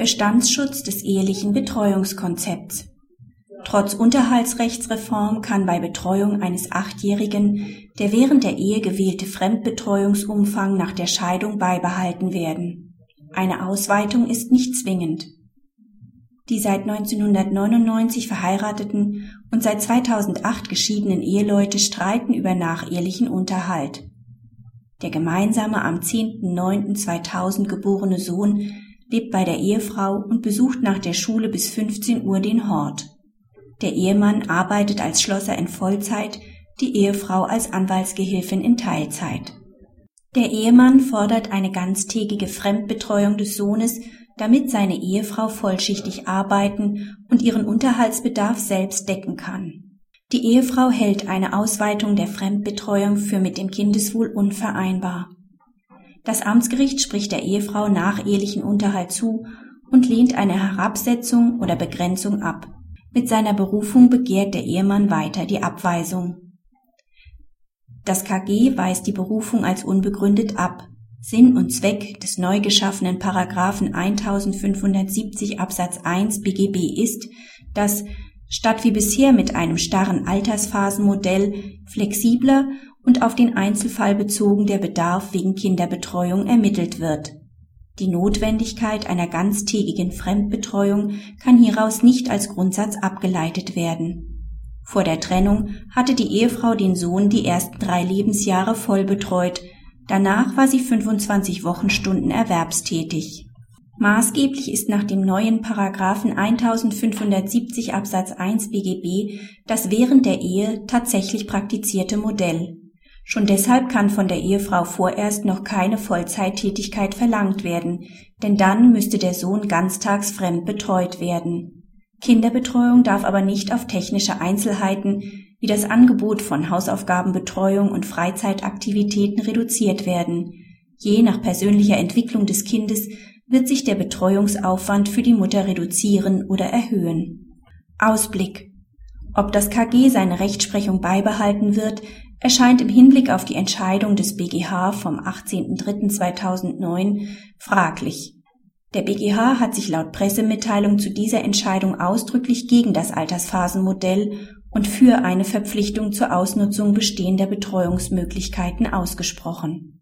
Bestandsschutz des ehelichen Betreuungskonzepts. Trotz Unterhaltsrechtsreform kann bei Betreuung eines Achtjährigen der während der Ehe gewählte Fremdbetreuungsumfang nach der Scheidung beibehalten werden. Eine Ausweitung ist nicht zwingend. Die seit 1999 verheirateten und seit 2008 geschiedenen Eheleute streiten über nachehelichen Unterhalt. Der gemeinsame am 10.09.2000 geborene Sohn lebt bei der Ehefrau und besucht nach der Schule bis 15 Uhr den Hort. Der Ehemann arbeitet als Schlosser in Vollzeit, die Ehefrau als Anwaltsgehilfin in Teilzeit. Der Ehemann fordert eine ganztägige Fremdbetreuung des Sohnes, damit seine Ehefrau vollschichtig arbeiten und ihren Unterhaltsbedarf selbst decken kann. Die Ehefrau hält eine Ausweitung der Fremdbetreuung für mit dem Kindeswohl unvereinbar. Das Amtsgericht spricht der Ehefrau nachehelichen Unterhalt zu und lehnt eine Herabsetzung oder Begrenzung ab. Mit seiner Berufung begehrt der Ehemann weiter die Abweisung. Das KG weist die Berufung als unbegründet ab. Sinn und Zweck des neu geschaffenen Paragraphen 1570 Absatz 1 BGB ist, dass statt wie bisher mit einem starren Altersphasenmodell flexibler und auf den Einzelfall bezogen der Bedarf wegen Kinderbetreuung ermittelt wird. Die Notwendigkeit einer ganztägigen Fremdbetreuung kann hieraus nicht als Grundsatz abgeleitet werden. Vor der Trennung hatte die Ehefrau den Sohn die ersten drei Lebensjahre voll betreut, danach war sie 25 Wochenstunden erwerbstätig. Maßgeblich ist nach dem neuen Paragraphen 1570 Absatz 1 BGB das während der Ehe tatsächlich praktizierte Modell. Schon deshalb kann von der Ehefrau vorerst noch keine Vollzeittätigkeit verlangt werden, denn dann müsste der Sohn ganztags fremd betreut werden. Kinderbetreuung darf aber nicht auf technische Einzelheiten wie das Angebot von Hausaufgabenbetreuung und Freizeitaktivitäten reduziert werden. Je nach persönlicher Entwicklung des Kindes wird sich der Betreuungsaufwand für die Mutter reduzieren oder erhöhen. Ausblick. Ob das KG seine Rechtsprechung beibehalten wird, erscheint im Hinblick auf die Entscheidung des BGH vom 18.03.2009 fraglich. Der BGH hat sich laut Pressemitteilung zu dieser Entscheidung ausdrücklich gegen das Altersphasenmodell und für eine Verpflichtung zur Ausnutzung bestehender Betreuungsmöglichkeiten ausgesprochen